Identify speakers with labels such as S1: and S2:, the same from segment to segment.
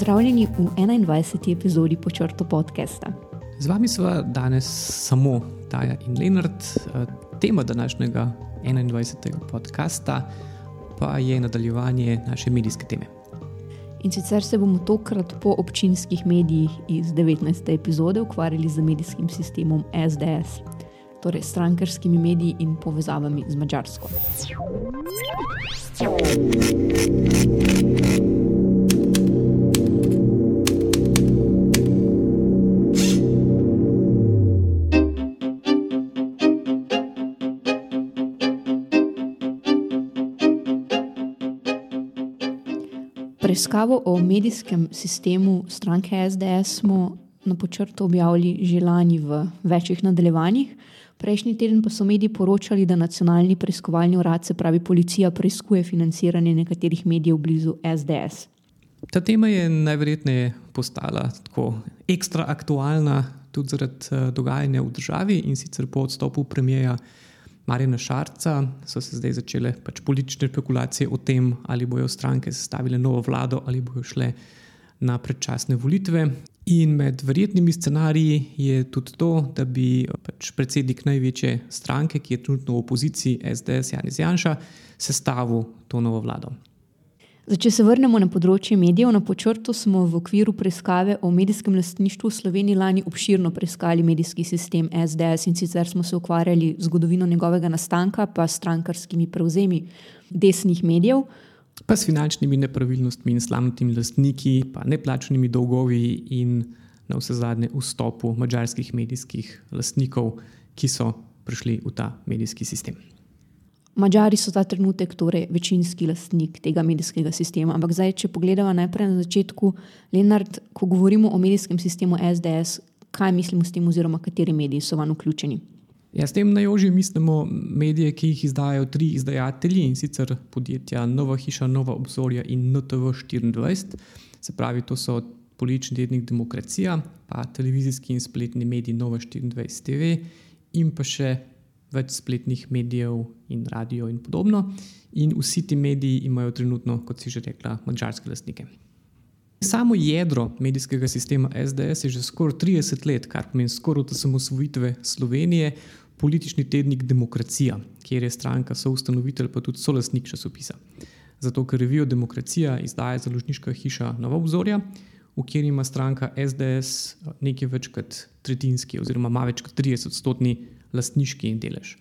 S1: Pozdravljeni v 21. epizodi počrto podcasta.
S2: Z vami smo danes samo Taja in Leonard. Tema današnjega 21. podcasta pa je nadaljevanje naše medijske teme.
S1: In sicer se bomo tokrat po občinskih medijih iz 19. epizode ukvarjali z medijskim sistemom SDS, torej strankarskimi mediji in povezavami z Mačarsko. Preiskavo o medijskem sistemu stranke SDS smo na počrtu objavili že lani v večjih nadaljevanjih. Prejšnji teden pa so mediji poročali, da nacionalni preiskovalni urad, se pravi policija, preiskuje financiranje nekaterih medijev blizu SDS.
S2: Ta tema je najverjetneje postala tako ekstra aktualna tudi zaradi eh, dogajanja v državi in sicer po odstopu premijeja. Marina Šarca so se zdaj začele pač politične spekulacije o tem, ali bojo stranke sestavile novo vlado ali bojo šle na predčasne volitve. In med verjetnimi scenariji je tudi to, da bi pač predsednik največje stranke, ki je trenutno v opoziciji, SDS Janis Janša, sestavil to novo vlado.
S1: Zdaj, če se vrnemo na področje medijev, na počrtu smo v okviru preiskave o medijskem lastništvu v Sloveniji lani obširno preiskali medijski sistem SDS in sicer smo se ukvarjali z zgodovino njegovega nastanka, pa s strankarskimi prevzemi desnih medijev.
S2: Pa s finančnimi nepravilnostmi in slamnimi lastniki, pa neplačenimi dolgovi in na vse zadnje vstopu mađarskih medijskih lastnikov, ki so prišli v ta medijski sistem.
S1: Mačari so ta trenutek torej večinski lastnik tega medijskega sistema. Ampak zdaj, če pogledamo najprej na začetku, Leonard, ko govorimo o medijskem sistemu SDS, kaj mislimo s tem, oziroma kateri mediji so vanj vključeni?
S2: Ja, s tem najožje mislimo medije, ki jih izdajajo tri izdajatelji in sicer podjetja Nova Hiša, Nova Obzorja in NTV24. Se pravi, to so politični tednik Demokracija, pa televizijski in spletni mediji Nova 24 TV in pa še več spletnih medijev in radio in podobno. In vsi ti mediji imajo trenutno, kot si že rekla, mačarske lastnike. Samo jedro medijskega sistema SDS je že skoraj 30 let, kar pomeni skoraj od osamosvojitve Slovenije, politični tednik Demokracija, kjer je stranka soustanovitelj, pa tudi solastnik časopisa. Zato, ker revijo Demokracija izdaja založniška hiša Nova obzorja, v kateri ima stranka SDS nekaj več kot tretjinski, oziroma ima več kot 30 odstotni lastniški delež.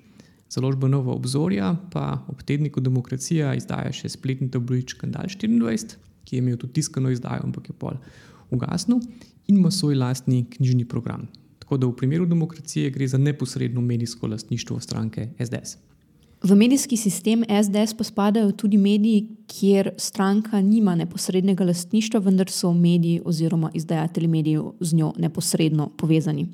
S2: Založba Nova obzorja pa ob tedniku Demokracija izdaja še spletni tabloid Kandal 24, ki je imel tudi tiskano izdajo, ampak je pol ugasnil in ima svoj lastni knjižni program. Tako da v primeru demokracije gre za neposredno medijsko lastništvo stranke SDS.
S1: V medijski sistem SDS pa spadajo tudi mediji, kjer stranka nima neposrednega lastništva, vendar so mediji oziroma izdajatelji medijev z njo neposredno povezani.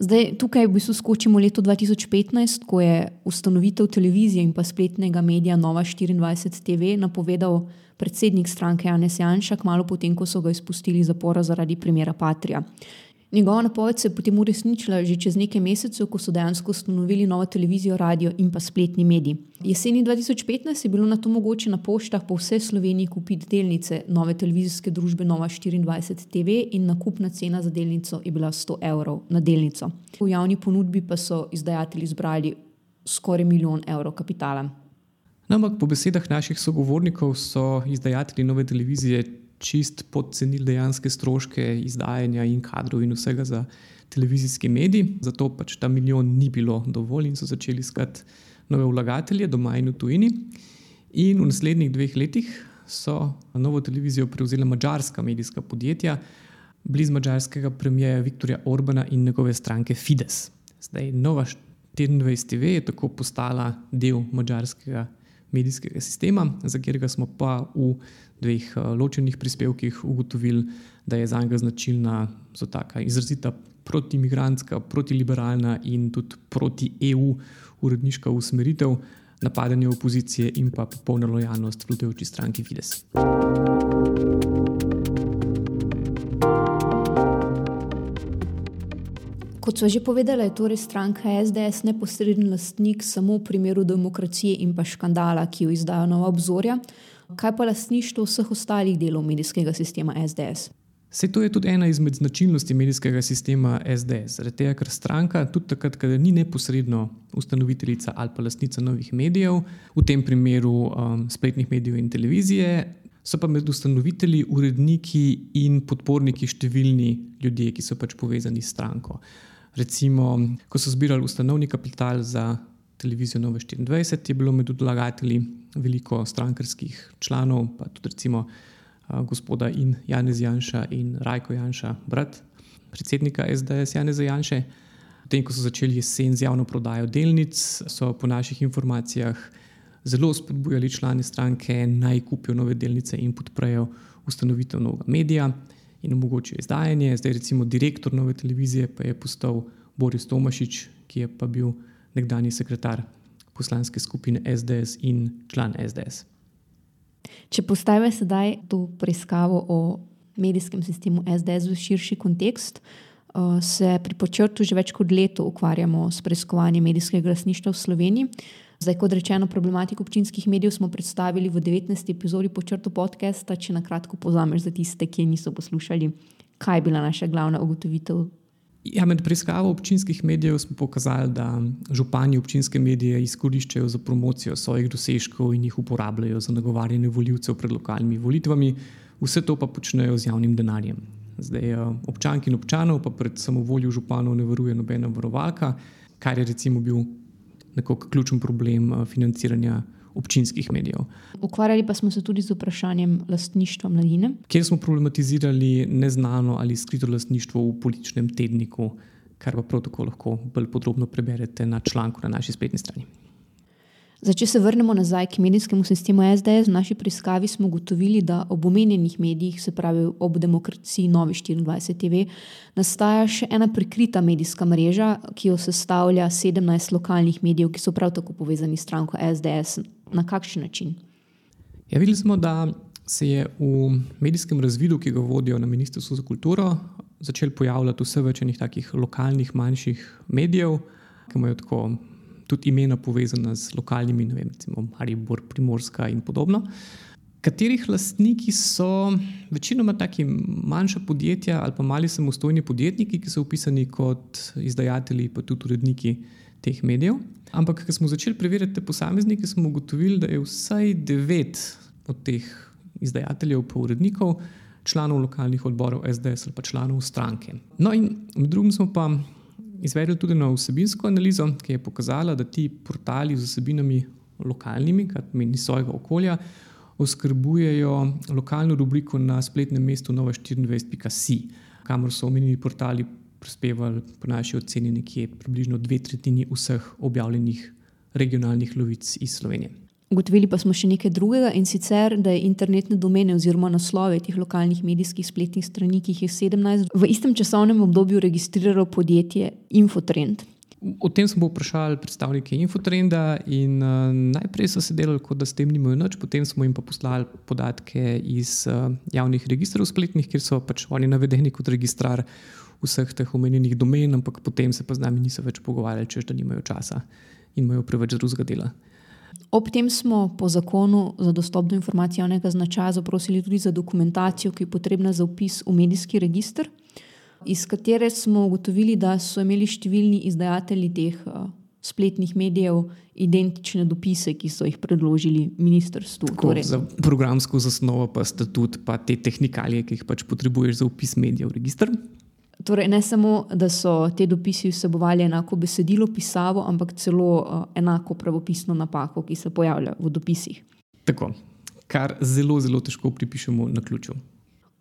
S1: Zdaj, tukaj v bistvu skočimo leto 2015, ko je ustanovitev televizije in pa spletnega medija Nova 24 TV napovedal predsednik stranke Janes Janša, malo potem, ko so ga izpustili iz zapora zaradi primera Patrija. Njegova napoved se je potem uresničila že čez nekaj mesecev, ko so dejansko ustanovili novo televizijo, radio in pa spletni mediji. Jeseni 2015 je bilo na to mogoče na poštah po vsej Sloveniji kupiti delnice nove televizijske družbe Nova 24 TV in nakupna cena za delnico je bila 100 evrov na delnico. V javni ponudbi pa so izdajatelji zbrali skoraj milijon evrov kapitala.
S2: No, ampak po besedah naših sogovornikov so izdajatelji nove televizije čist podcenili dejanske stroške izdajanja in kadrov in vsega za televizijski medij, zato pač ta milijon ni bilo dovolj in so začeli iskati nove vlagatelje doma in v tujini. In v naslednjih dveh letih so novo televizijo prevzela mačarska medijska podjetja, blizu mačarskega premijeja Viktorja Orbana in njegove stranke Fides. Zdaj, Nova 24 TV je tako postala del mačarskega medijskega sistema, za katerega smo pa v dveh eh, ločenih prispevkih ugotovili, da je za njega značilna taka izrazita protimigranska, protiliberalna in tudi proti EU uredniška usmeritev, napadanje opozicije in pa popolna lojalnost vladajoči stranki Fides.
S1: Kot so že povedali, je torej stranka SDS neposredni lastnik samo v primeru demokracije in pa škandala, ki jo izdajo nova obzorja. Kaj pa lastništvo vseh ostalih delov medijskega sistema SDS?
S2: Vse to je tudi ena izmed značilnosti medijskega sistema SDS. Zaradi tega, ker stranka, tudi takrat, ko ni neposredno ustanoviteljica ali pa lastnica novih medijev, v tem primeru um, spletnih medijev in televizije, so pa med ustanovitelji, uredniki in podporniki številni ljudje, ki so pač povezani s stranko. Recimo, ko so zbirali ustanovni kapital za televizijo Nove 24, je bilo med vlagatelji veliko strankarskih članov, pa tudi recimo gospoda in Janez Janša in Rajko Janša, brat predsednika SDS Janeza Janše. Potem, ko so začeli jesen z javno prodajo delnic, so po naših informacijah zelo spodbujali člani stranke naj kupijo nove delnice in podprejo ustanovitev novega medija in omogočijo izdajanje. Zdaj, recimo, direktor nove televizije pa je postal Boris Tomašič, ki je pa bil nekdani sekretar poslanske skupine SDS in član SDS.
S1: Če postavimo sedaj to preiskavo o medijskem sistemu SDS v širši kontekst, uh, se pri počrtu že več kot leto ukvarjamo s preiskovanjem medijskega lasništva v Sloveniji. Zdaj, kot rečeno, problematiko občinskih medijev smo predstavili v 19. epizodi počrtu podcasta. Če na kratko pozameš za tiste, ki niso poslušali, kaj je bila naša glavna ugotovitev
S2: Ja, med preiskavo občinskih medijev smo pokazali, da župani občinske medije izkoriščajo za promocijo svojih dosežkov in jih uporabljajo za nagovarjanje voljivcev pred lokalnimi volitvami, vse to pa počnejo z javnim denarjem. Zdaj, eh, občanki in občanov pa pred samovoljo županov ne varuje nobena varovalka, kar je recimo bil nekako ključen problem eh, financiranja občinskih medijev.
S1: Ukvarjali pa smo se tudi z vprašanjem lastništva mladine.
S2: Kjer smo problematizirali neznano ali skrito lastništvo v političnem tedniku, kar pa prav tako lahko bolj podrobno preberete na članku na naši spletni strani.
S1: Zdaj, če se vrnemo nazaj k medijskemu sistemu SDS, v naši preiskavi smo ugotovili, da ob omenjenih medijih, se pravi ob demokraciji Novi 24 TV, nastaja še ena prikrita medijska mreža, ki jo sestavlja 17 lokalnih medijev, ki so prav tako povezani s stranko SDS. Na kakšen način?
S2: Ja, videli smo, da se je v medijskem razvidu, ki ga vodijo na Ministrstvu za kulturo, začel pojavljati vse več enih takih lokalnih, manjših medijev, ki imajo tako tudi imena povezana z lokalnimi, ne vem, recimo Maribor, Primorska in podobno. Katerih lastniki so večinoma taki manjša podjetja ali pa mali samostojni podjetniki, ki so upisani kot izdajatelji, pa tudi uredniki teh medijev. Ampak, ko smo začeli preverjati te posameznike, smo ugotovili, da je vsaj devet od teh izdajateljev, pa urednikov, članov lokalnih odborov SDS ali pa članov stranke. No, in med drugim smo pa izvedli tudi na vsebinsko analizo, ki je pokazala, da ti portali z vsebinami lokalnimi, kar pomeni svojega okolja, oskrbujejo lokalno rubriko na spletnem mestu nova24.si, kamor so omenjeni portali prispevali po naši oceni nekje približno dve tretjini vseh objavljenih regionalnih lovic iz Slovenije.
S1: Ugotovili pa smo še nekaj drugega in sicer, da je internetne domene oziroma naslove teh lokalnih medijskih spletnih strani, ki jih je 17, v istem časovnem obdobju registriralo podjetje Infotrend.
S2: O tem smo vprašali predstavnike Infotrenda in uh, najprej so se delali, kot da s tem nimajo nič, potem smo jim pa poslali podatke iz uh, javnih registrov spletnih, kjer so pač oni navedeni kot registrar vseh teh omenjenih domen, ampak potem se pa z nami niso več pogovarjali, češ da nimajo časa in imajo preveč drugega dela.
S1: Ob tem smo po zakonu za dostop do informacij javnega značaja zaprosili tudi za dokumentacijo, ki je potrebna za upis v medijski registr, iz katere smo ugotovili, da so imeli številni izdajatelji teh uh, spletnih medijev identične dopise, ki so jih predložili ministrstvu.
S2: Torej, za programsko zasnovo, pa statut, pa te tehnikalije, ki jih pač potrebuješ za upis medijev v registr.
S1: Torej, ne samo, da so te dopisi vsebovali enako besedilo, pisavo, ampak celo uh, enako pravopisno napako, ki se pojavlja v dopisih.
S2: Tako, kar zelo, zelo težko pripišemo na ključu.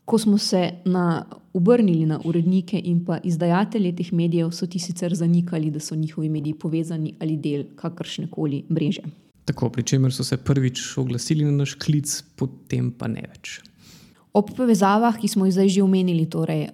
S1: Ko smo se na, obrnili na urednike in pa izdajatelje teh medijev, so ti sicer zanikali, da so njihovi mediji povezani ali del kakršne koli mreže.
S2: Tako, pri čemer so se prvič oglasili na naš klic, potem pa ne več.
S1: Ob povezavah, ki smo jih zdaj že omenili, torej.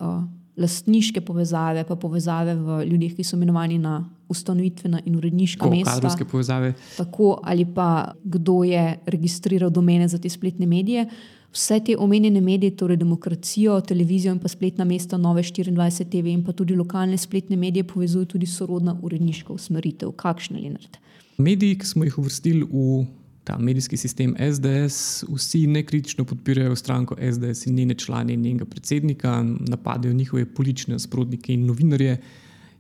S1: Lastniške povezave, pa povezave v ljudeh, ki so imenovani na ustanovitvena in uredniška mesta.
S2: Kadrovske povezave.
S1: Tako ali pa kdo je registriral domene za te spletne medije. Vse te omenjene medije, torej demokracijo, televizijo in pa spletna mesta Nove 24 TV in pa tudi lokalne spletne medije povezuje tudi sorodna uredniška usmeritev. Kakšne, Lenart?
S2: Mediji, ki smo jih uvrstili v ta medijski sistem SDS, vsi nekritično podpirajo stranko SDS in njene člane in njenega predsednika, napadajo njihove politične nasprotnike in novinarje,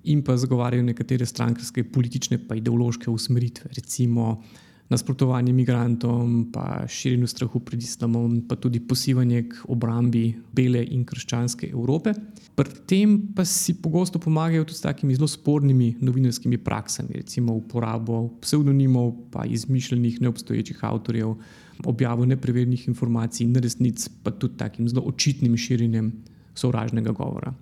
S2: in pa zagovarjajo nekatere strankarske politične pa ideološke usmeritve, recimo nasprotovanje imigrantom, pa širjenju strahu pred islamom, pa tudi posivanje k obrambi bele in krščanske Evrope. Pri tem pa si pogosto pomagajo tudi s takimi zelo spornimi novinarskimi praksami, recimo uporabo psevdonimov, pa izmišljenih neobstoječih avtorjev, objavo nepreverjenih informacij in resnic, pa tudi takim zelo očitnim širjenjem sovražnega govora.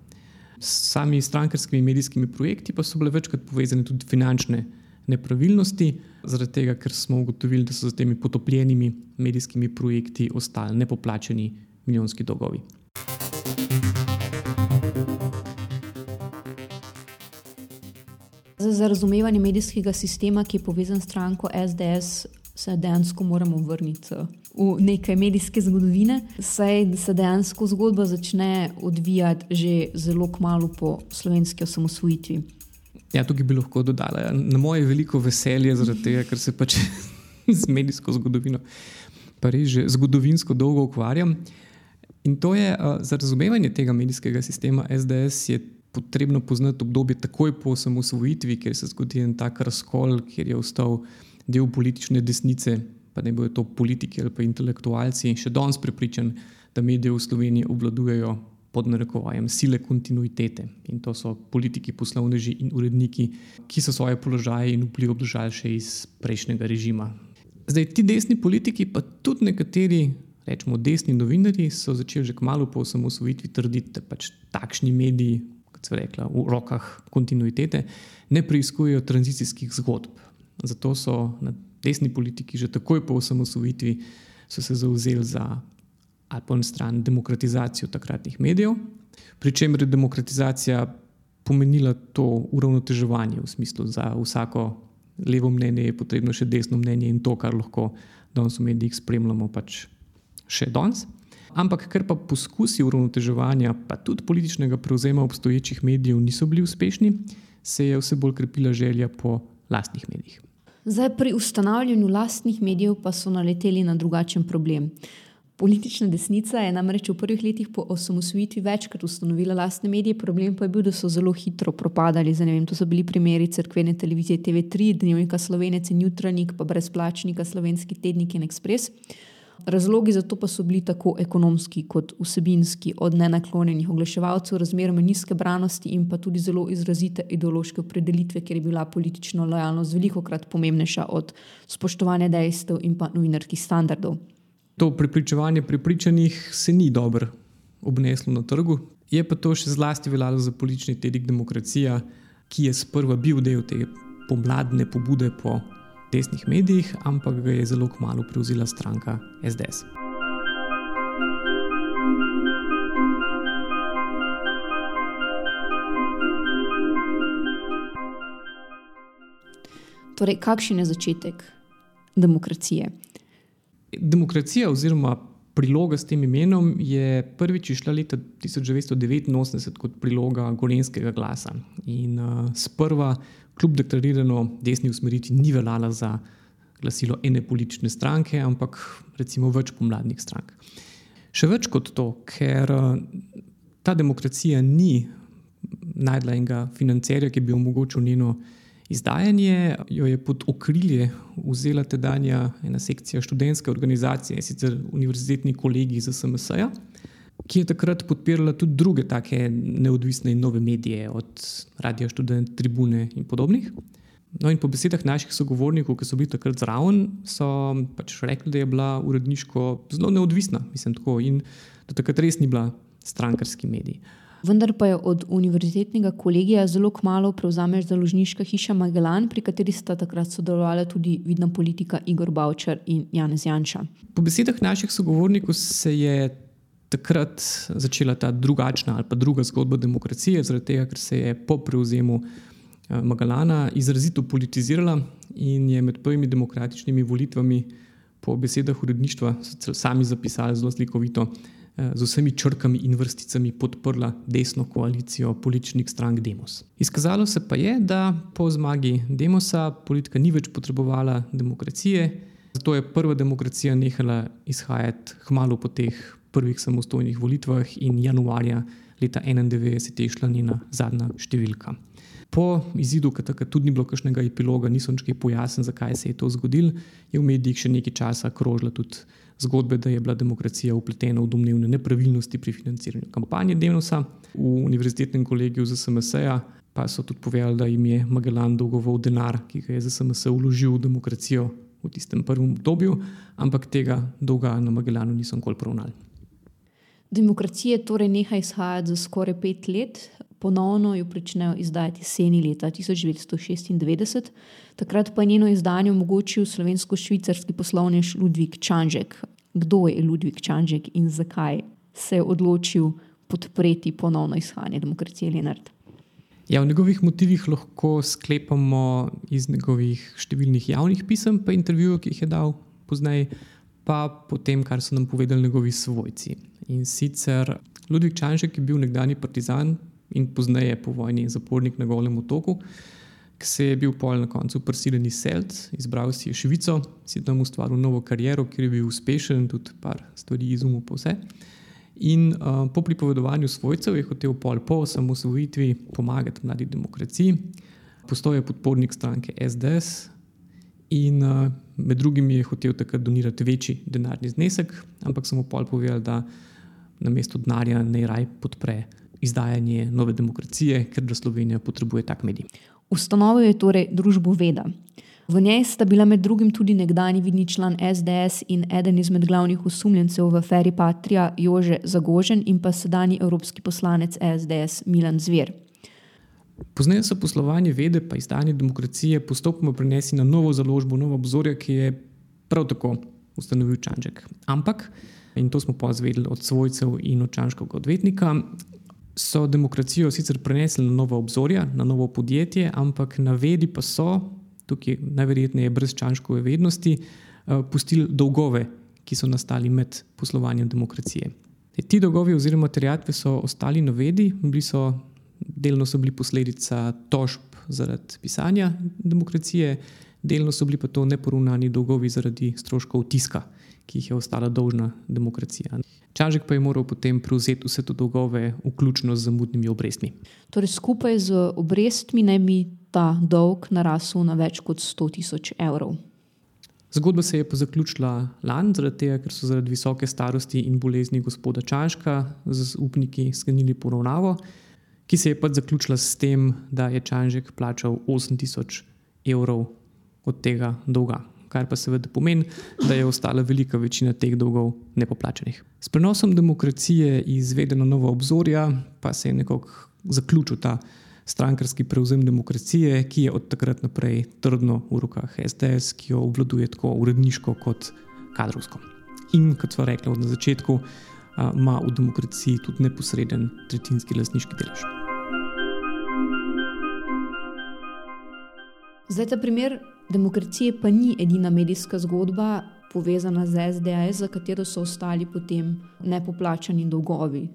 S2: S sami strankarskimi medijskimi projekti pa so bile večkrat povezane tudi finančne nepravilnosti, zaradi tega, ker smo ugotovili, da so za temi potopljenimi medijskimi projekti ostali nepoplačeni milijonski dolgovi.
S1: Za razumevanje medijskega sistema, ki je povezan s stranko SDS, se dejansko moramo vrniti v nekaj medijske zgodovine. Saj se dejansko zgodba začne odvijati že zelo kmalo po slovenski osamosvojitvi.
S2: Ja, tukaj bi lahko dodala na moje veliko veselje, zaradi tega, ker se pač z medijsko zgodovino, pa res že zgodovinsko dolgo ukvarjam. In to je za razumevanje tega medijskega sistema SDS, je potrebno poznati obdobje takoj po osamosvojitvi, ker se zgodi en tak razkol, kjer je ostal del politične desnice, pa ne bojo to politiki ali pa intelektualci, še danes prepričan, da medije v Sloveniji obvladujejo pod narekovajem sile kontinuitete. In to so politiki, poslovneži in uredniki, ki so svoje položaje in vpliv obdržali še iz prejšnjega režima. Zdaj, ti desni politiki, pa tudi nekateri, rečemo, desni novinari, so začeli že kmalo po osamosvojitvi trditi, da pač takšni mediji, kot so rekla, v rokah kontinuitete, ne preizkujejo tranzicijskih zgodb. Zato so desni politiki že takoj po osamosvojitvi se zauzeli za ali pa na stran demokratizacijo takratnih medijev, pri čemer je demokratizacija pomenila to uravnoteževanje v smislu, da za vsako levo mnenje je potrebno še desno mnenje in to, kar lahko danes v medijih spremljamo, pač še danes. Ampak, ker pa poskusi uravnoteževanja, pa tudi političnega prevzema obstoječih medijev niso bili uspešni, se je vse bolj krepila želja po lastnih medijih.
S1: Zdaj, pri ustanavljanju lastnih medijev pa so naleteli na drugačen problem. Politična desnica je namreč v prvih letih po osamosvojitvi večkrat ustanovila lastne medije, problem pa je bil, da so zelo hitro propadali. Vem, to so bili primeri crkvene televizije TV3, Dnevnika Slovenec in Jutranik, pa brezplačnika Slovenski tednik in Express. Razlogi za to pa so bili tako ekonomski kot vsebinski, od nenaklonjenih oglaševalcev, razmeroma nizke branosti in pa tudi zelo izrazite ideološke opredelitve, ker je bila politična lojalnost veliko krat pomembnejša od spoštovanja dejstev in pa novinarskih standardov.
S2: To prepričevanje prepričanih se ni dobro obneslo na trgu. Je pa to še zlasti veljalo za politični tedik demokracija, ki je sprva bil del te pomladne pobude po desnih medijih, ampak ga je zelo kmalo prevzela stranka SDS.
S1: Torej, kakšen je začetek demokracije?
S2: Demokracija oziroma priloga s tem imenom je prvič išla leta 1989 kot priloga Gorenskega glasa. In uh, sprva, kljub deklarirano desni usmeritvi, ni veljala za glasilo ene politične stranke, ampak recimo več pomladnih strank. Še več kot to, ker uh, ta demokracija ni najdla enega financerja, ki bi omogočil njeno izdajanje jo je pod okrilje vzela tedanja ena sekcija študentske organizacije, sicer Univerzitetni kolegij za SMS, -ja, ki je takrat podpirala tudi druge take neodvisne in nove medije, od Radia Student, Tribune in podobnih. No, in po besedah naših sogovornikov, ki so bili takrat zraven, so pač rekli, da je bila uredniško zelo neodvisna, mislim, tako, in da takrat res ni bila strankarski medij
S1: vendar pa je od univerzitetnega kolegija zelo kmalo prevzameš založniška hiša Magellan, pri kateri sta takrat sodelovala tudi vidna politika Igor Bavčar in Janez Janša.
S2: Po besedah naših sogovornikov se je takrat začela ta drugačna ali pa druga zgodba demokracije, zaradi tega, ker se je po prevzemu eh, Magellana izrazito politizirala in je med prvimi demokratičnimi volitvami po besedah uredništva sami zapisali zelo slikovito, z vsemi črkami in vrsticami podprla desno koalicijo političnih strank Demos. Izkazalo se pa je, da po zmagi Demosa politika ni več potrebovala demokracije Zato je prva demokracija nehala izhajati hmalo po teh prvih samostojnih volitvah in januarja leta 1991 je šla njena zadnja številka. Po izidu, ki takrat tudi ni bilo kakšnega epiloga, niso nič pojasnili, zakaj se je to zgodilo, je v medijih še nekaj časa krožila tudi zgodbe, da je bila demokracija upletena v domnevne nepravilnosti pri financiranju kampanje Denosa. V univerzitetnem kolegiju za SMS-ja pa so tudi povedali, da jim je Magellan dolgoval denar, ki ga je za SMS vložil v demokracijo v tistem prvem obdobju, ampak tega dolga na Magellanu niso nikoli poravnali.
S1: Demokracije torej neha izhajati za skoraj pet let, ponovno jo začnejo izdajati jeseni leta 1996. Takrat pa je njeno izdanje omogočil slovensko-švicarski poslovnež Ludvik Čanžek. Kdo je Ludvik Čanžek in zakaj se je odločil podpreti ponovno izhajanje demokracije Lenart?
S2: Ja, v njegovih motivih lahko sklepamo iz njegovih številnih javnih pisem, pa intervjujev, ki jih je dal pozneje, pa potem, kar so nam povedali njegovi svojci. In sicer Ludvik Čanžek je bil nekdani partizan in pozneje po vojni zapornik na Golem otoku, ki se je bil pol na koncu prisiljen izseliti, izbral si je Švico, si tam ustvaril novo kariero, kjer je bil uspešen, tudi par stvari izumil po vse. In uh, po pripovedovanju svojcev je hotel pol po osamosvojitvi pomagati mladi demokraciji. Postal je podpornik stranke SDS in uh, med drugim je hotel takrat donirati večji denarni znesek, ampak samo pol povedal, da na mesto denarja naj raj podpre izdajanje nove demokracije, ker da Slovenija potrebuje tak medij.
S1: Ustanovil je torej družbo Veda. V njej sta bila med drugim tudi nekdani vidni član SDS in eden izmed glavnih osumljencev v aferi Patria Jože Zagožen in pa sedajni evropski poslanec SDS Milan Zver.
S2: Pozneje so poslovanje vede pa izdanje demokracije postopoma prenesli na novo založbo, novo obzorje, ki je prav tako ustanovil Čanček. Ampak, in to smo pozvedeli od svojcev in od Čančkovega odvetnika, so demokracijo sicer prenesli na novo obzorje, na novo podjetje, ampak na vedi pa so, tukaj najverjetneje brez Čančkove vednosti, uh, pustili dolgove, ki so nastali med poslovanjem demokracije. E, ti dolgovi oziroma terjatve so ostali na vedi, bili so, delno so bili posledica tožb zaradi pisanja demokracije, delno so bili pa to neporovnani dolgovi zaradi stroškov tiska, ki jih je ostala dolžna demokracija. Čažek pa je moral potem prevzeti vse te dolgove, vključno z zamudnimi obrestmi.
S1: Torej, skupaj z obrestmi naj bi ta dolg narasel na več kot 100 tisoč evrov.
S2: Zgodba se je pa zaključila lani, zaradi tega, ker so zaradi visoke starosti in bolezni gospoda Čaška z upniki sklenili poravnavo, ki se je pa zaključila s tem, da je Čažek plačal 8000 evrov od tega dolga kar pa seveda pomeni, da je ostala velika večina teh dolgov nepoplačenih. S prenosom demokracije iz vedeno novo obzorja pa se je nekako zaključil ta strankarski prevzem demokracije, ki je od takrat naprej trdno v rokah SDS, ki jo obvladuje tako uredniško kot kadrovsko. In kot smo rekli od začetka, ima v demokraciji tudi neposreden tretjinski lastniški delež.
S1: Zdaj, ta primer demokracije pa ni edina medijska zgodba povezana z SDS, za katero so ostali potem nepoplačani dolgovi.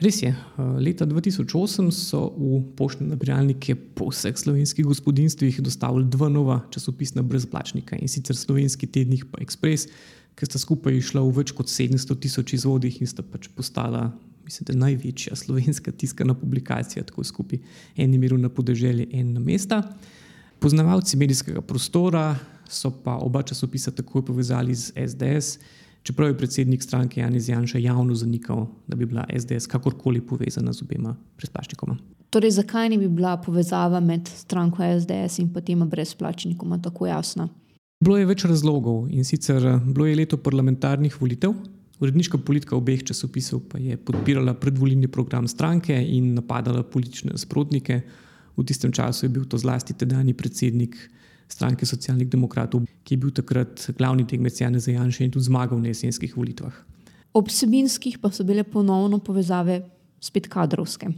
S2: Res je. Leta 2008 so v poštne nabiralnike po vseh slovenskih gospodinstvih dostavili dva nova časopisna brezplačnika in sicer slovenski tednik pa Express, ki sta skupaj išla v več kot 700 tisoč izvodih in sta pač postala. Mislim, da je največja slovenska tiskana publikacija, tako skupaj, en imiru na podeželje, en na mesta. Poznavalci medijskega prostora so pa oba časopisa takoj povezali z SDS, čeprav je predsednik stranke Janis Janša javno zanikal, da bi bila SDS kakorkoli povezana z obema brezplačnikoma.
S1: Torej, zakaj ne bi bila povezava med stranko SDS in tema brezplačnikoma tako jasna?
S2: Bilo je več razlogov in sicer bilo je leto parlamentarnih volitev. Uredniška politika obeh časopisov pa je podpirala predvolilni program stranke in napadala politične nasprotnike. V tistem času je bil to zlasti tedajni predsednik stranke socialnih demokratov, ki je bil takrat glavni tekmec Jana Zajanša in tudi zmagal na jesenskih volitvah.
S1: Ob sebinskih pa so bile ponovno povezave spet kadrovske.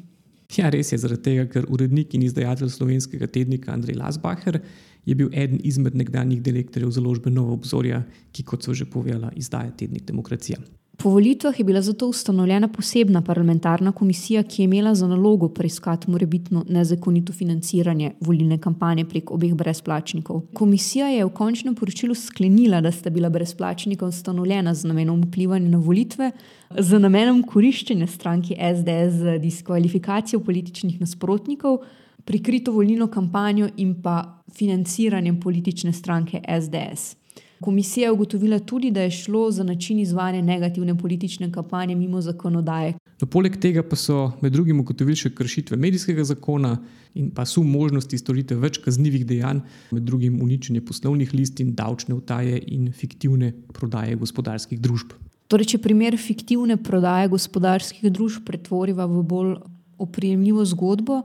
S2: Ja, res je, zaradi tega, ker urednik in izdajatelj slovenskega tednika Andrej Lasbacher je bil eden izmed nekdanjih direktorjev založbe Novo obzorja, ki, kot so že povedala, izdaja tednik Demokracija.
S1: Po volitvah je bila zato ustanovljena posebna parlamentarna komisija, ki je imela za nalogo preiskati morebitno nezakonito financiranje volilne kampanje prek obeh brezplačnikov. Komisija je v končnem poročilu sklenila, da sta bila brezplačnika ustanovljena z namenom vplivanja na volitve, z namenom koriščenja stranki SDS za diskvalifikacijo političnih nasprotnikov, prikrito volilno kampanjo in pa financiranjem politične stranke SDS. Komisija je ugotovila tudi, da je šlo za način izvajanja negativne politične kampanje mimo zakonodaje.
S2: No, poleg tega pa so med drugim ugotovili še kršitve medijskega zakona in pa sum možnosti storiti več kaznjivih dejanj, med drugim uničenje poslovnih listin, davčne utaje in fiktivne prodaje gospodarskih družb.
S1: Torej, če primer fiktivne prodaje gospodarskih družb pretvoriva v bolj oprijemljivo zgodbo,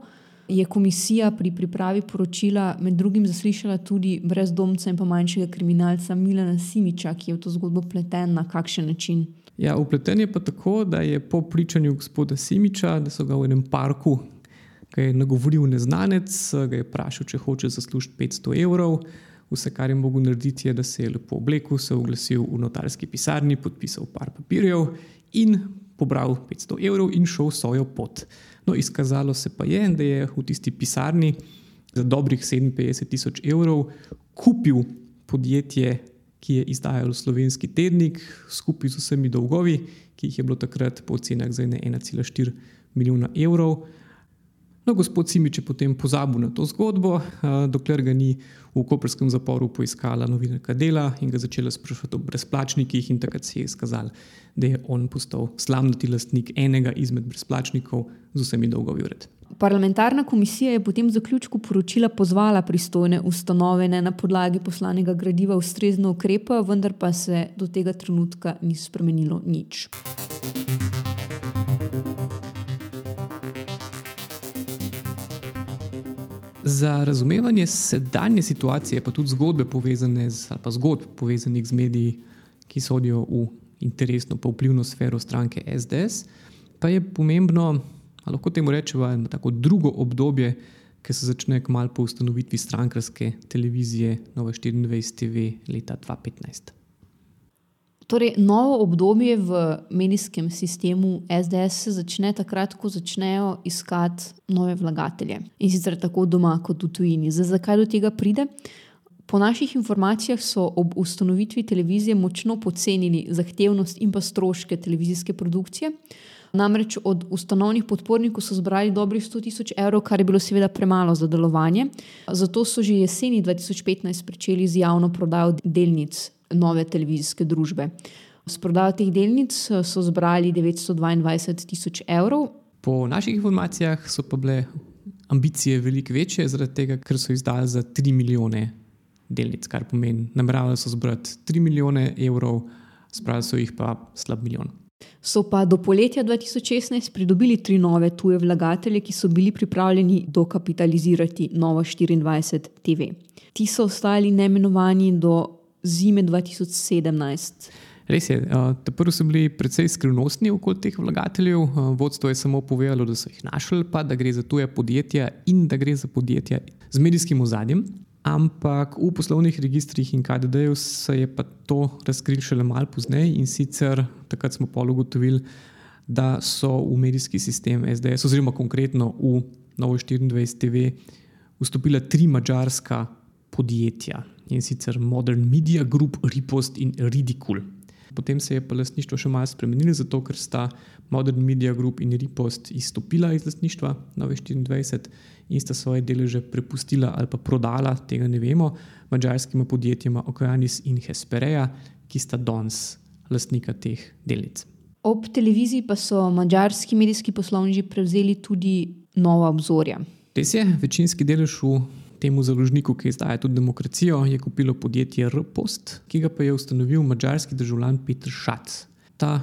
S1: je komisija pri pripravi poročila med drugim zaslišala tudi brezdomca in pa manjšega kriminalca Milana Simiča, ki je v to zgodbo pleten na kakšen način.
S2: Ja, upleten je pa tako, da je po pričanju gospoda Simiča, da so ga v enem parku nagovoril neznanec, ga je vprašal, če hoče zaslužiti 500 evrov. Vse, kar je mogel narediti, je, da se je lepo oblekel, se oglasil v notarski pisarni, podpisal par papirjev in pobral 500 evrov in šel svojo pot. No, izkazalo se pa je, da je v tisti pisarni za dobrih 57 tisoč evrov kupil podjetje, ki je izdajalo slovenski tednik, skupaj z vsemi dolgovi, ki jih je bilo takrat po cenah za 1,4 milijona evrov. No, gospod Simič je potem pozabil na to zgodbo, dokler ga ni v koprskem zaporu poiskala novinarka dela in ga začela sprašovati o brezplačnikih, in takrat se je izkazalo, da je on postal slavnati lastnik enega izmed brezplačnikov z vsemi dolgovi vred.
S1: Parlamentarna komisija je potem v zaključku poročila pozvala pristojne ustanove na podlagi poslanega gradiva ustrezno ukrepa, vendar pa se do tega trenutka ni spremenilo nič.
S2: Za razumevanje sedanje situacije, pa tudi zgodbe povezane z, ali pa zgodb povezanih z mediji, ki sodijo v interesno, pa vplivno sfero stranke SDS, pa je pomembno, lahko temu rečemo, eno tako drugo obdobje, ki se začne kmalo po ustanovitvi strankarske televizije Nova 24 TV leta 2015.
S1: Torej, novo obdobje v medijskem sistemu SDS se začne takrat, ko začnejo iskati nove vlagatelje in sicer tako doma, kot v tujini. Zdaj, zakaj do tega pride? Po naših informacijah so ob ustanovitvi televizije močno pocenili zahtevnost in pa stroške televizijske produkcije. Namreč od ustanovnih podpornikov so zbrali dobrih 100 tisoč evrov, kar je bilo seveda premalo za delovanje. Zato so že jeseni 2015 začeli z javno prodajo delnic nove televizijske družbe. S prodajo teh delnic eh, so zbrali 922 tisoč evrov.
S2: Po naših informacijah so pa bile ambicije veliko večje, zaradi tega, ker so izdali za 3 milijone delnic, kar pomeni, nameravali so zbrati 3 milijone evrov, zbrali so jih pa slab milijon.
S1: So pa do poletja 2016 pridobili tri nove tuje vlagatelje, ki so bili pripravljeni dokapitalizirati Novo 24 TV. Ti so ostali neimenovani do zime 2017.
S2: Res je, te prvi so bili precej skrivnostni okoli teh vlagateljev. Vodstvo je samo povedalo, da so jih našli, pa da gre za tuje podjetja in da gre za podjetja z medijskim ozadjem. Ampak v poslovnih registrih in KDD-ju se je pa to razkril šele malo pozneje in sicer takrat smo pol ugotovili, da so v medijski sistem SDS, oziroma konkretno v Novo 24 TV, vstopila tri mačarska podjetja in sicer Modern Media Group, Ripost in Ridicule. Potem se je pa lastništvo še malo spremenilo, zato ker sta Modern Media Group in Ripost izstopila iz lastništva Nove 24 in sta svoje deleže prepustila ali pa prodala, tega ne vemo, mačarskima podjetjema Okeanis in Hespereja, ki sta danes lastnika teh delnic.
S1: Ob televiziji pa so mačarski medijski poslovneži prevzeli tudi nova obzorja.
S2: Res je, večinski delež v temu založniku, ki izdaja tudi demokracijo, je kupilo podjetje R-Post, ki ga pa je ustanovil mačarski državljan Petr Šac. Ta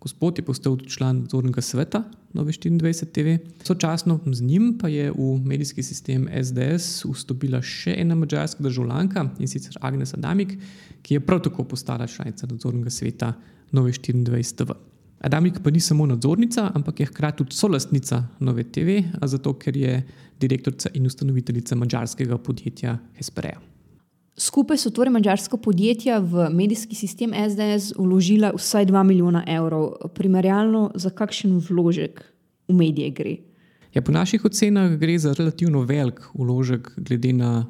S2: gospod je postal tudi član nadzornega sveta Nove 24 TV. Sočasno z njim pa je v medijski sistem SDS vstopila še ena mačarska državljanka in sicer Agnes Adamik, ki je prav tako postala članica nadzornega sveta Nove 24 TV. Adamik pa ni samo nadzornica, ampak je hkrati tudi solastnica Nove TV, zato ker je direktorica in ustanoviteljica mačarskega podjetja Hespereja.
S1: Skupaj so torej mačarska podjetja v medijski sistem SDS vložila vsaj 2 milijona evrov. Primerjalno, za kakšen vložek v medije gre?
S2: Ja, po naših ocenah gre za relativno velik vložek, glede na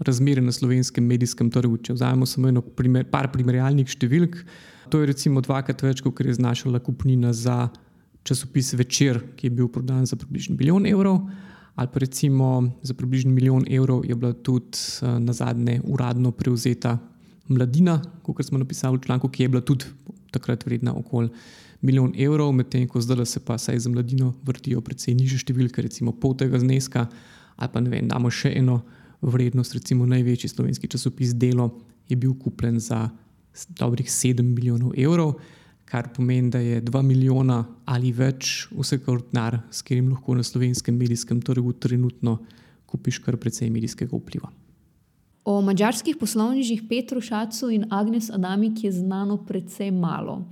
S2: razmere na slovenskem medijskem trgu. Če vzamemo samo eno primer, par primerjalnih številk, to je recimo dvakrat več, kot je znašala kupnina za časopis Večer, ki je bil prodan za približno milijon evrov ali pa recimo za približno milijon evrov je bila tudi uh, na zadnje uradno prevzeta mladina, kot smo napisali v članku, ki je bila tudi takrat vredna okoli milijon evrov, medtem ko zdaj se pa saj za mladino vrtijo precej niže številke, recimo pol tega zneska, ali pa ne vem, damo še eno vrednost, recimo največji slovenski časopis Delo je bil kupljen za dobrih 7 milijonov evrov kar pomeni, da je 2 milijona ali več vsekakor denar, s katerim lahko na slovenskem medijskem trgu trenutno kupiš kar precej medijskega vpliva.
S1: O mačarskih poslovnežih Petru Šacu in Agnes Adamik je znano precej malo.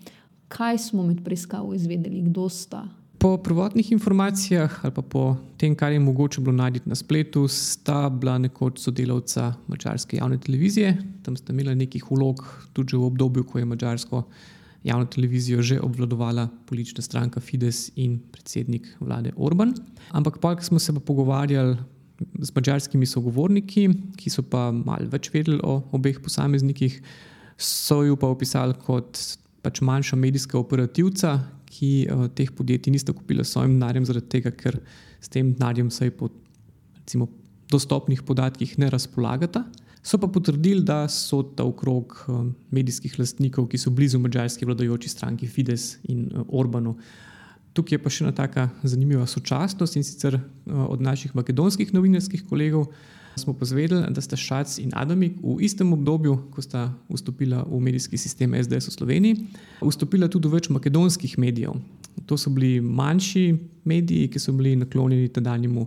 S1: Kaj smo med preiskavo izvedeli, kdo sta?
S2: Po prvotnih informacijah ali pa po tem, kar je mogoče bilo najti na spletu, sta bila nekoč sodelavca mačarske javne televizije. Tam sta imela nekih vlog, tudi v obdobju, ko je mačarsko javno televizijo že obvladovala politična stranka Fides in predsednik vlade Orban. Ampak, ko smo se pa pogovarjali z mačarskimi sogovorniki, ki so pa malo več vedeli o obeh posameznikih, so jo pa opisali kot pač manjša medijska operativca, ki uh, teh podjetij nista kupila s svojim denarjem, zaradi tega, ker s tem denarjem vsaj po recimo, dostopnih podatkih ne razpolagata. So pa potrdili, da so ta okrog eh, medijskih lastnikov, ki so blizu mačarski vladajoči stranki Fides in eh, Orbanu. Tukaj je pa še ena tako zanimiva sočasnost in sicer eh, od naših makedonskih novinarskih kolegov smo pozvedeli, da sta Šac in Adamik v istem obdobju, ko sta vstopila v medijski sistem SDS v Sloveniji, vstopila tudi v več makedonskih medijev. To so bili manjši mediji, ki so bili naklonjeni tedajnemu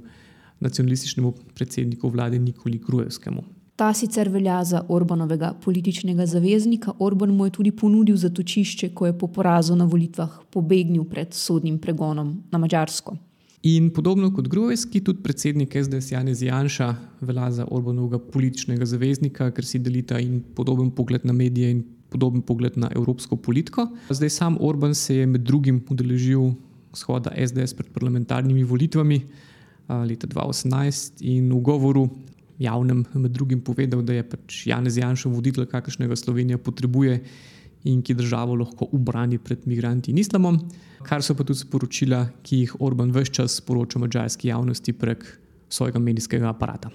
S2: nacionalističnemu predsedniku vlade Nikoli Grujevskemu.
S1: Ta sicer velja za Orbanovega političnega zaveznika, Orban mu je tudi ponudil zatočišče, ko je po porazu na volitvah pobegnil pred sodnim pregonom na Mačarsko.
S2: In podobno kot Grujski, tudi predsednik SDS Janez Janša velja za Orbanovega političnega zaveznika, ker si delita in podoben pogled na medije in podoben pogled na evropsko politiko. Zdaj sam Orban se je med drugim udeležil shoda SDS pred parlamentarnimi volitvami leta 2018 in v govoru javnem, med drugim povedal, da je pač Janez Janša voditelj, kakršnega Slovenija potrebuje in ki državo lahko ubrani pred migranti in islamom, kar so pa tudi sporočila, ki jih Orban vse čas sporoča mađarski javnosti prek svojega medijskega aparata.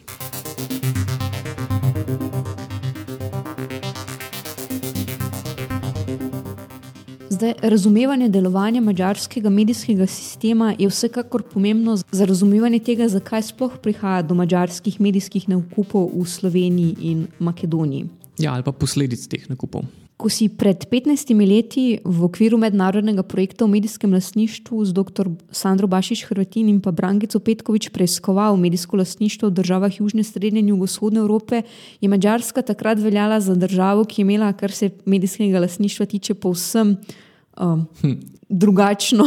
S1: Zdaj, razumevanje delovanja mađarskega medijskega sistema je vsekakor pomembno za razumevanje tega, zakaj sploh prihaja do mađarskih medijskih nakupov v Sloveniji in Makedoniji.
S2: Ja, ali pa posledic teh nakupov.
S1: Ko si pred 15 leti v okviru mednarodnega projekta o medijskem lastništvu z dr. Sandro Bašič Hrvatin in pa Brangico Petkovič preiskoval medijsko lastništvo v državah Južne, Srednje in Jugovzhodne Evrope, je Mačarska takrat veljala za državo, ki je imela, kar se medijskega lastništva tiče, povsem um, hm. drugačno.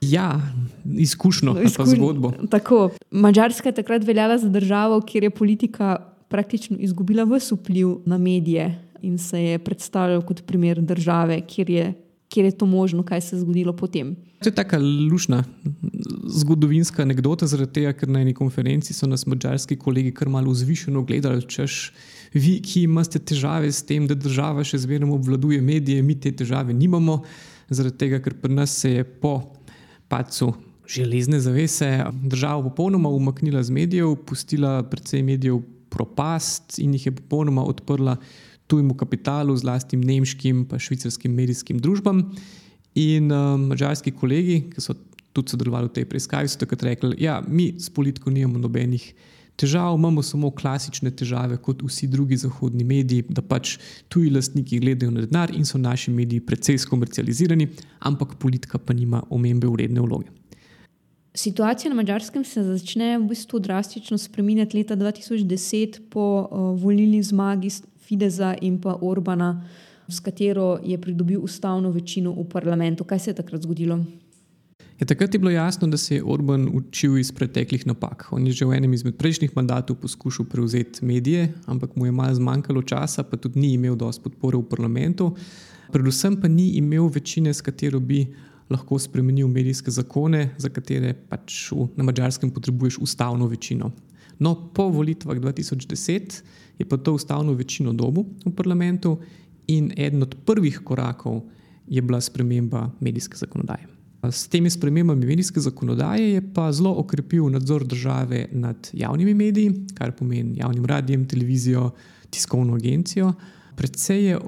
S2: Ja, izkušnjo, Izkuš... zgodbo.
S1: Tako. Mačarska je takrat veljala za državo, kjer je politika praktično izgubila vse vpliv na medije in se je predstavljal kot primer države, kjer je, kjer je to možno, kaj se je zgodilo potem.
S2: To je tako lušna zgodovinska anekdota, zaradi tega, ker na eni konferenci so nas mačarski kolegi kar malo zvišeno gledali, češ vi, ki imate težave s tem, da država še zmeraj obvladuje medije, mi te težave nimamo zaradi tega, ker pri nas se je po padcu železne zavese država popolnoma umaknila z medijev, pustila predvsej medijev propast in jih je popolnoma odprla tujemu kapitalu, zlasti nemškim in švicarskim medijskim družbam. In uh, mačarski kolegi, ki so tudi sodelovali v tej preiskavi, so takrat rekli, ja, mi s politiko nimamo nobenih težav, imamo samo klasične težave, kot vsi drugi zahodni mediji, da pač tuji lastniki gledajo na denar in so naši mediji precej skomercializirani, ampak politika pa nima omembe vredne vloge.
S1: Situacija na Mačarskem se začne v bistvu drastično spremenjati leta 2010 po uh, volilni zmagi Fideza in pa Orbana, s katero je pridobil ustavno večino v parlamentu. Kaj se je takrat zgodilo?
S2: Je takrat je bilo jasno, da se je Orban učil iz preteklih napak. On je že v enem izmed prejšnjih mandatov poskušal prevzeti medije, ampak mu je malo zmanjkalo časa, pa tudi ni imel dovolj podpore v parlamentu. Predvsem pa ni imel večine, s katero bi lahko spremenil medijske zakone, za katere pač v, na mačarskem potrebuješ ustavno večino. No, po volitvah 2010 je pa to ustavno večino dobu v parlamentu in eden od prvih korakov je bila sprememba medijske zakonodaje. S temi spremembami medijske zakonodaje je pa zelo okrepil nadzor države nad javnimi mediji, kar pomeni javnim radijem, televizijo, tiskovno agencijo. Predvsej je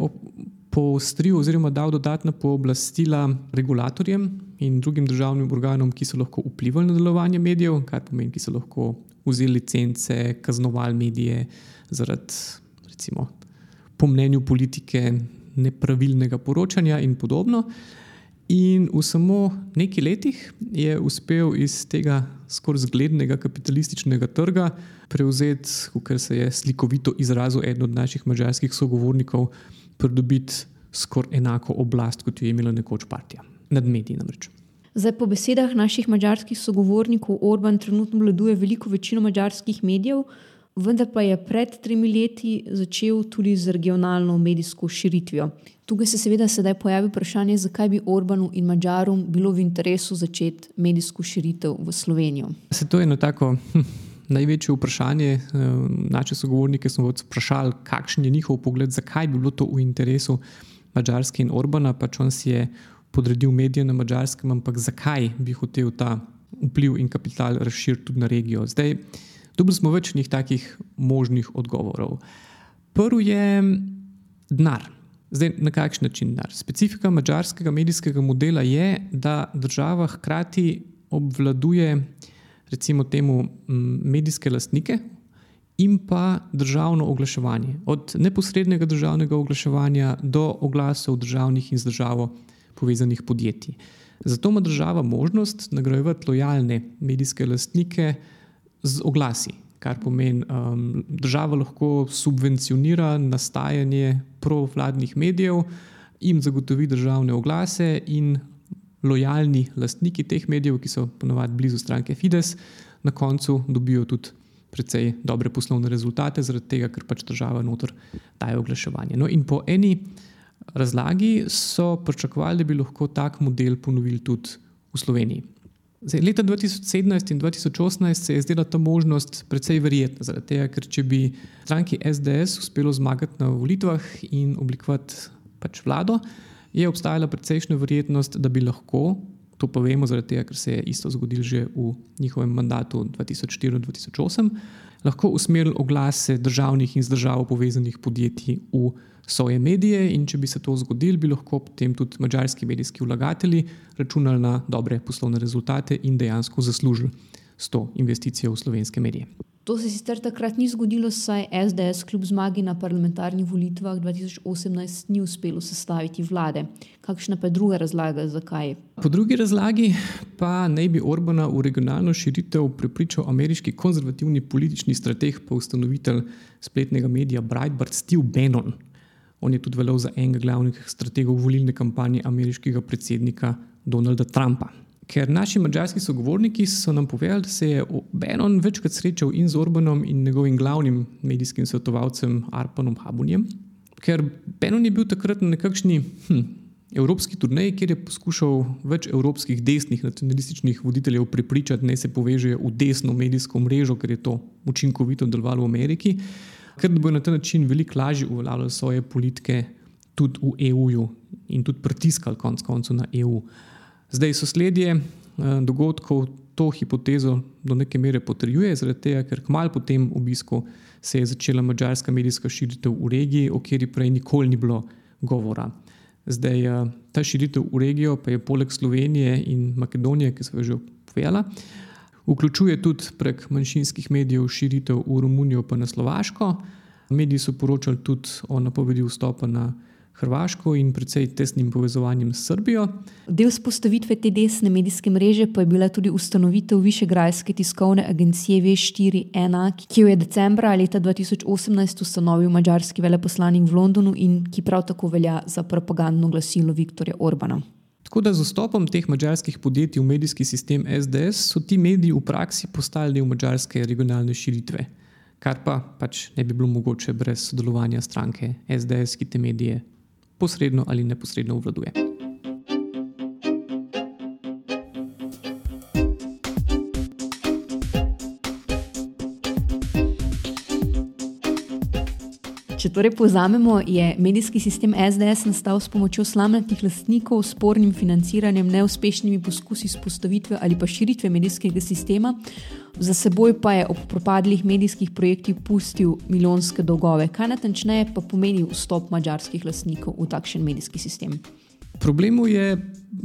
S2: poostril oziroma dal dodatna pooblastila regulatorjem in drugim državnim organom, ki so lahko vplivali na delovanje medijev, kar pomeni, ki so lahko vzeli licence, kaznovali medije zaradi, recimo, po mnenju politike, nepravilnega poročanja in podobno. In v samo nekaj letih je uspel iz tega skoraj zglednega kapitalističnega trga prevzeti, kar se je slikovito izrazil eden od naših mađarskih sogovornikov, pridobiti skoraj enako oblast, kot jo je imela nekoč partija nad mediji. Namreč.
S1: Zdaj, po besedah naših mađarskih sogovornikov, Orban trenutno vladuje veliko večino mađarskih medijev, vendar pa je pred tremi leti začel tudi z regionalno medijsko širitvijo. Tukaj se seveda sedaj pojavi vprašanje, zakaj bi Orbanu in Mačarom bilo v interesu začeti medijsko širitev v Slovenijo.
S2: Se to je eno tako. Hm, največje vprašanje, eh, naše sogovornike smo vprašali, kakšen je njihov pogled, zakaj bi bilo to v interesu Mačarske in Orbana. Pač on si je podredil medije na Mačarskem, ampak zakaj bi hotel ta vpliv in kapital razširiti tudi na regijo? Zdaj, Dobili smo več njih takih možnih odgovorov. Prvi je denar. Zdaj, na kakšen način denar? Specifika mačarskega medijskega modela je, da država hkrati obvladuje, recimo, temu medijske lastnike in pa državno oglaševanje. Od neposrednega državnega oglaševanja do oglasov državnih in z državo povezanih podjetij. Zato ima država možnost nagrajevati lojalne medijske lastnike z oglasi, kar pomeni, da um, država lahko subvencionira nastajanje provladnih medijev, jim zagotovi državne oglase in lojalni lastniki teh medijev, ki so ponovadi blizu stranke Fides, na koncu dobijo tudi. Predvsej dobre poslovne rezultate, zaradi tega, ker pač država noter daje oglaševanje. No, in po eni razlagi so pričakovali, da bi lahko tak model ponovili tudi v Sloveniji. Zdaj, leta 2017 in 2018 se je zdela ta možnost precej verjetna, zaradi tega, ker če bi stranki SDS uspelo zmagati na volitvah in oblikovati pač vlado, je obstajala precejšnja verjetnost, da bi lahko, to pa vemo, zaradi tega, ker se je isto zgodilo že v njihovem mandatu 2004-2008, lahko usmerili oglase državnih in z državo povezanih podjetij v svoje medije, in če bi se to zgodilo, bi lahko potem tudi mačarski medijski vlagatelji računali na dobre poslovne rezultate in dejansko zaslužili s to investicijo v slovenske medije.
S1: To se sicer takrat ni zgodilo, saj SDS kljub zmagi na parlamentarnih volitvah 2018 ni uspelo sestaviti vlade. Kakšna pa je druga razlaga, zakaj?
S2: Po drugi razlagi pa naj bi Orbana v regionalno širitev prepričal ameriški konzervativni politični strateg, pa ustanovitelj spletnega medija Breitbart Steve Bannon. On je tudi veljal za enega glavnih strategov volilne kampanje ameriškega predsednika Donalda Trumpa. Ker naši mačarski sogovorniki so nam povedali, da se je Benon večkrat srečal in z Orbanom in njegovim glavnim medijskim svetovalcem Arpanom Habunjem. Ker Benon je bil takrat na nekakšni hm, evropski turnaji, kjer je poskušal več evropskih desnih nacionalističnih voditeljev prepričati, da se povežejo v desno medijsko mrežo, ker je to učinkovito delovalo v Ameriki ker bo na ta način veliko lažje uveljavljal svoje politike tudi v EU in tudi pritiskal konec koncev na EU. Zdaj so sledje eh, dogodkov to hipotezo do neke mere potrjuje, zaradi tega, ker kmalo po tem obisku se je začela mačarska medijska širitev v regiji, o kateri prej nikoli ni bilo govora. Zdaj eh, ta širitev v regijo pa je poleg Slovenije in Makedonije, ki smo jo že povedali, Vključuje tudi prek manjšinskih medijev širitev v Romunijo, pa na Slovaško. Mediji so poročali tudi o napovedi vstopa na Hrvaško in precej tesnim povezovanjem s Srbijo.
S1: Del spostavitve te desne medijske mreže pa je bila tudi ustanovitev Višegrajske tiskovne agencije V4.1, ki jo je decembra leta 2018 ustanovil mađarski veleposlanik v Londonu in ki prav tako velja za propagandno glasilo Viktorja Orbana.
S2: Tako da z vstopom teh mačarskih podjetij v medijski sistem SDS so ti mediji v praksi postali del mačarske regionalne širitve, kar pa pač ne bi bilo mogoče brez sodelovanja stranke SDS, ki te medije posredno ali neposredno obvladuje.
S1: Če torej povzamemo, je medijski sistem SDS nastal s pomočjo slamnatih lastnikov, spornim financiranjem, neuspešnimi poskusi spostavitve ali pa širitve medijskega sistema, za seboj pa je ob propadlih medijskih projektih pustil milijonske dolgove. Kaj natančneje pa pomeni vstop mađarskih lastnikov v takšen medijski sistem?
S2: Problemov je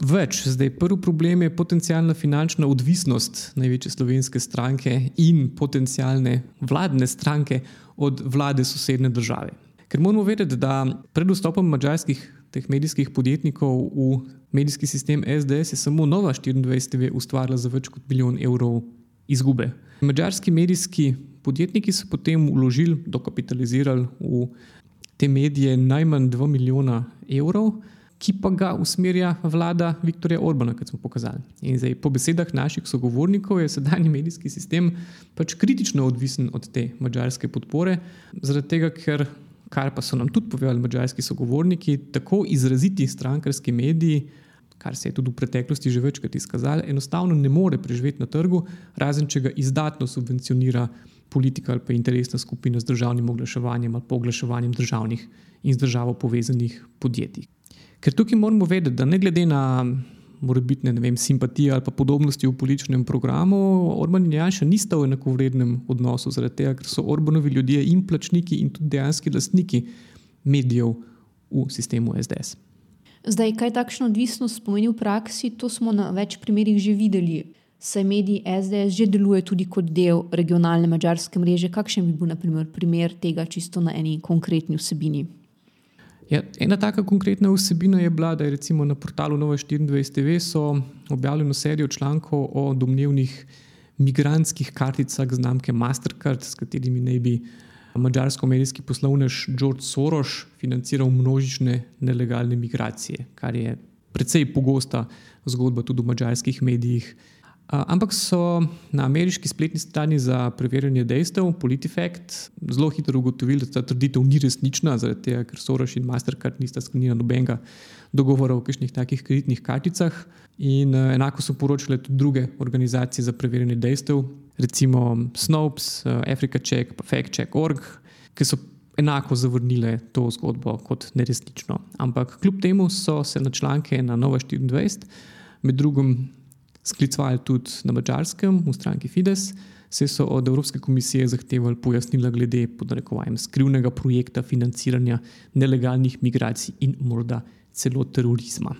S2: več. Zdaj, prvi problem je potencijalna finančna odvisnost največje slovenske stranke in potencijalne vladne stranke od vlade sosedne države. Ker moramo vedeti, da pred vstopom mačarskih teh medijskih podjetnikov v medijski sistem SDS je samo Nova 24 TV ustvarila za več kot milijon evrov izgube. Mačarski medijski podjetniki so potem vložili, dokapitalizirali v te medije najmanj 2 milijona evrov ki pa ga usmerja vlada Viktorja Orbana, kot smo pokazali. In zdaj, po besedah naših sogovornikov, je sedajni medijski sistem pač kritično odvisen od te mačarske podpore, zaradi tega, ker, kar pa so nam tudi povedali mačarski sogovorniki, tako izraziti strankarski mediji. Kar se je tudi v preteklosti že večkrat izkazalo, enostavno ne more preživeti na trgu, razen če ga izdatno subvencionira politika ali pa interesna skupina z državnim oglaševanjem ali pa oglaševanjem državnih in z državo povezanih podjetij. Ker tukaj moramo vedeti, da ne glede na morebitne simpatije ali podobnosti v političnem programu, Orban in Janša nista v enakovrednem odnosu, zaradi tega, ker so Orbanovi ljudje in plačniki in tudi dejanski lastniki medijev v sistemu SDS.
S1: Zdaj, kaj takšno odvisnost pomeni v praksi, to smo na več primerih že videli. Saj mediji SDS že deluje tudi kot del regionalne mačarske mreže. Kakšen bi bil, na primer, primer tega čisto na eni konkretni vsebini?
S2: Ja, ena taka konkretna vsebina je bila, da je na portalu Nova 24 TV objavljeno serijo člankov o domnevnih migrantskih karticah znamke Mastercard, s katerimi naj bi mađarsko-medijski poslovnež George Soros financiral množične nelegalne migracije, kar je precej pogosta zgodba tudi v mađarskih medijih. Ampak so na ameriški spletni strani za preverjanje dejstev, PolitiFact, zelo hitro ugotovili, da ta trditev ni resnična, zaradi tega, ker Soros in Mastercard nista sklenila nobenega dogovora o kakšnih takih kreditnih karticah. In enako so poročale tudi druge organizacije za preverjanje dejstev, recimo Snopes, Africa Check, pa FactCheck.org, ki so enako zavrnile to zgodbo kot neresnično. Ampak kljub temu so se na članke na Nova 24, med drugim sklicovali tudi na mačarskem, v stranki Fides, se so od Evropske komisije zahtevali pojasnila glede podnarekovajem skrivnega projekta financiranja nelegalnih migracij in morda celo terorizma.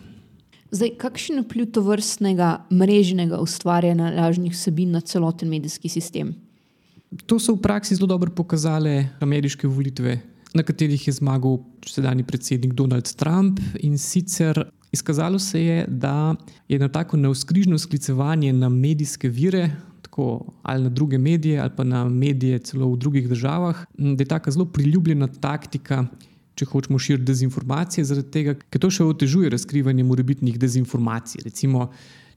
S1: Zdaj, kakšen vpliv to vrstnega mrežnega ustvarjanja lažnih vsebin na celoten medijski sistem?
S2: To so v praksi zelo dobro pokazale ameriške volitve, na katerih je zmagal sedajni predsednik Donald Trump in sicer Izkazalo se je, da je na tako neuskrižno sklicevanje na medijske vire, tako ali na druge medije, ali pa na medije celo v drugih državah, da je tako zelo priljubljena taktika, če hočemo širiti dezinformacije, zaradi tega, ker to še otežuje razkrivanje morebitnih dezinformacij. Recimo,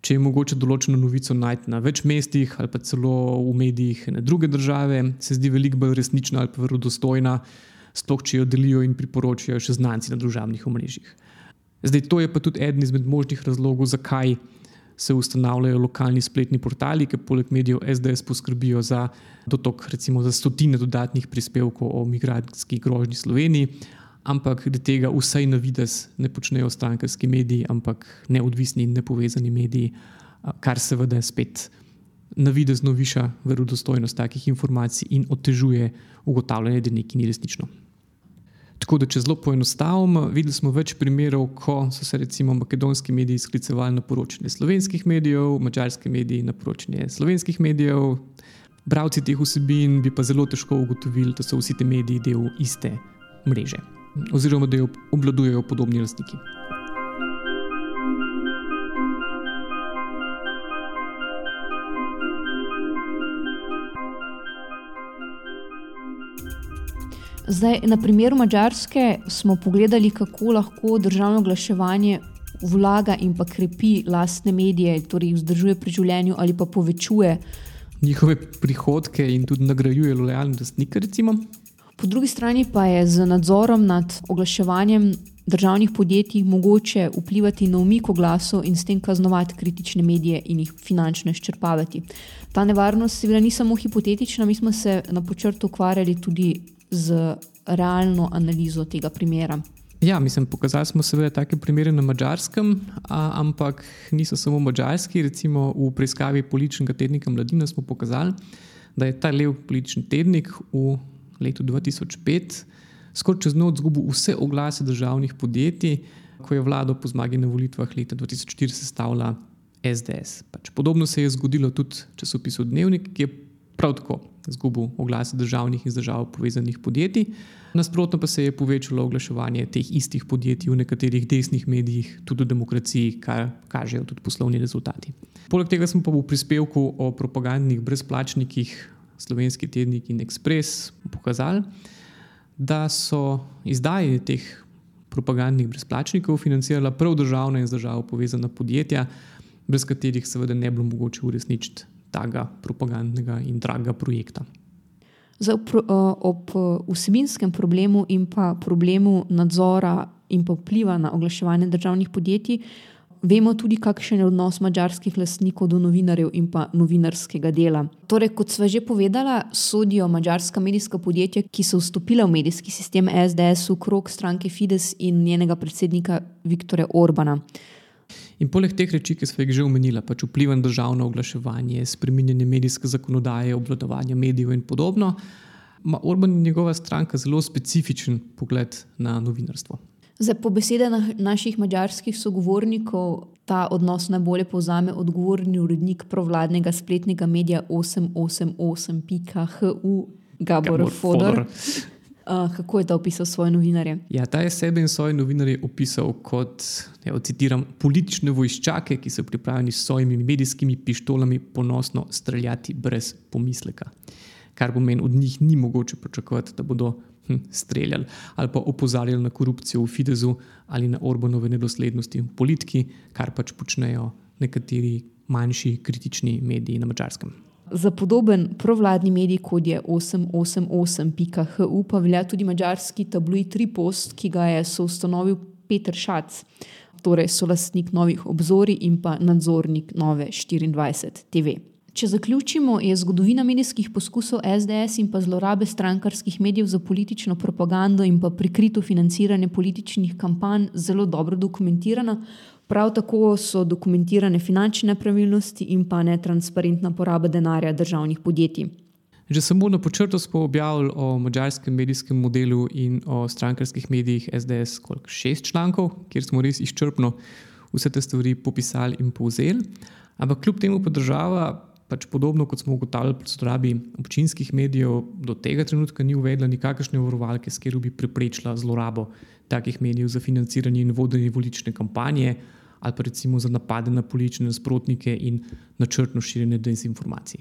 S2: če je mogoče določeno novico najti na več mestih ali pa celo v medijih ene druge države, se zdi veliko bolj resnična ali pa verodostojna, sploh če jo delijo in priporočajo še znanci na družabnih omrežjih. Zdaj, to je pa tudi eden izmed možnih razlogov, zakaj se ustanavljajo lokalni spletni portali, ki poleg medijev SDS poskrbijo za dotok, recimo za stotine dodatnih prispevkov o migracijski grožnji Sloveniji, ampak da tega vsaj na vides ne počnejo strankarski mediji, ampak neodvisni in nepovezani mediji, kar seveda spet na vides noviša verodostojnost takih informacij in otežuje ugotavljanje, da nekaj ni resnično. Tako da, če zelo poenostavim, videli smo več primerov, ko so se recimo makedonski mediji sklicevali na poročanje slovenskih medijev, mačarski mediji na poročanje slovenskih medijev. Bravci teh vsebin bi pa zelo težko ugotovili, da so vsi ti mediji del iste mreže oziroma da jo obvladujejo podobni lastniki.
S1: Zdaj, na primeru Mačarske smo pogledali, kako lahko državno oglaševanje vlaga in pa krepi lastne medije, torej jih vzdržuje pri življenju ali pa povečuje
S2: njihove prihodke in tudi nagrajuje lojalne lastnike. Recimo.
S1: Po drugi strani pa je z nadzorom nad oglaševanjem državnih podjetij mogoče vplivati na umik oglasov in s tem kaznovati kritične medije in jih finančno izčrpavati. Ta nevarnost seveda ni samo hipotetična, mi smo se na počrtu ukvarjali tudi z realno analizo tega primera.
S2: Ja, mislim, pokazali smo seveda take primere na mačarskem, ampak niso samo mačarski. Recimo v preiskavi političnega tednika Mladina smo pokazali, da je ta lev politični tednik v letu 2005 skoraj čez noč izgubil vse oglase državnih podjetij, ko je vlado po zmagi na volitvah leta 2004 sestavila SDS. Pač podobno se je zgodilo tudi časopisu Dnevnik, ki je prav tako izgubil oglase državnih in z državo povezanih podjetij. Nasprotno pa se je povečalo oglaševanje teh istih podjetij v nekaterih desnih medijih, tudi v demokraciji, kar kažejo tudi poslovni rezultati. Poleg tega smo pa v prispevku o propagandnih brezplačnikih, slovenski tednik in Express, pokazali, da so izdaje teh propagandnih brezplačnikov financirala prav državna in z državo povezana podjetja, brez katerih seveda ne bi bilo mogoče uresničiti tega propagandnega in dragega projekta.
S1: Zdaj, ob vsebinskem problemu in pa problemu nadzora in pa vpliva na oglaševanje državnih podjetij, vemo tudi, kakšen je odnos mačarskih lastnikov do novinarjev in pa novinarskega dela. Torej, kot sva že povedala, sodijo mačarska medijska podjetja, ki so vstopila v medijski sistem SDS v krog stranke Fides in njenega predsednika Viktorja Orbana.
S2: In poleg teh reči, ki smo jih že omenili, pač vpliv na državno oglaševanje, spremenjanje medijske zakonodaje, obvladovanje medijev in podobno, ima Orban in njegova stranka zelo specifičen pogled na novinarstvo.
S1: Zdaj, po besedah na, naših mađarskih sogovornikov, ta odnos najbolje povzame odgovorni urednik provladnega spletnega medija 888.hu Gabor, Gabor Fodor. Fodor. Uh, kako je ta opisal svoje novinarje?
S2: Ja, ta je sebe in svoje novinarje opisal kot, ja, citiram, politične vojščake, ki so pripravljeni s svojimi medijskimi pištolami ponosno streljati brez pomisleka. Kar pomeni, od njih ni mogoče pričakovati, da bodo hm, streljali ali pa opozarjali na korupcijo v Fidesu ali na Orbanove nedoslednosti v politiki, kar pač počnejo nekateri manjši kritični mediji na mačarskem.
S1: Za podoben provladni medij, kot je 888.hu, pa velja tudi mačarski tabloid Tripost, ki ga je soustanovil Peter Šac, torej solastnik novih obzorij in pa nadzornik nove 24 TV. Če zaključimo, je zgodovina medijskih poskusov SDS in pa zlorabe strankarskih medijev za politično propagando in pa prikrito financiranje političnih kampanj zelo dobro dokumentirana. Prav tako so dokumentirane finančne nepravilnosti in pa netransparentna poraba denarja državnih podjetij.
S2: Že samo na počrtu smo objavili o mačarskem medijskem modelu in o strankarskih medijih SDS, koliko šest člankov, kjer smo res izčrpno vse te stvari popisali in povzeli. Ampak kljub temu pa država, pač podobno kot smo ugotavljali pri zlorabi občinskih medijev, do tega trenutka ni uvedla nikakršne varovalke, s katero bi preprečila zlorabo takih medijev za financiranje in vodenje volične kampanje ali pa recimo za napade na politične nasprotnike in načrtno širjenje dezinformacij.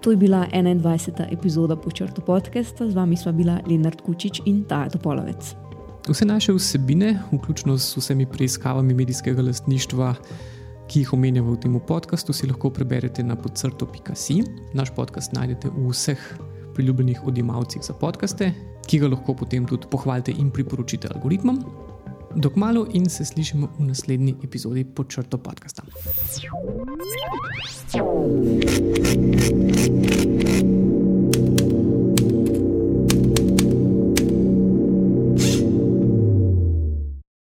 S1: To je bila 21. epizoda počrtu podcasta, z vami smo bila Leonard Kučič in Taja Topolovec.
S2: Vse naše vsebine, vključno s vsemi preiskavami medijskega lastništva, ki jih omenjamo v tem podkastu, si lahko preberete na podcrto.si. Naš podcast najdete v vseh priljubljenih odjemalcih za podkaste, ki ga lahko potem tudi pohvalite in priporočite algoritmom. Dok malo in se slišimo v naslednji epizodi podčrto podcasta. thank you